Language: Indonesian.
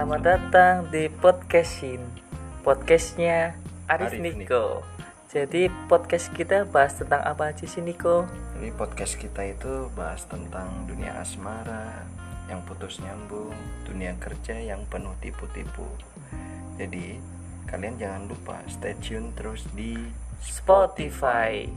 Selamat datang di podcastin Podcastnya Arif, Arif Niko. Jadi podcast kita bahas tentang apa aja sih Niko? Jadi podcast kita itu bahas tentang dunia asmara yang putus nyambung, dunia kerja yang penuh tipu-tipu. Jadi kalian jangan lupa stay tune terus di Spotify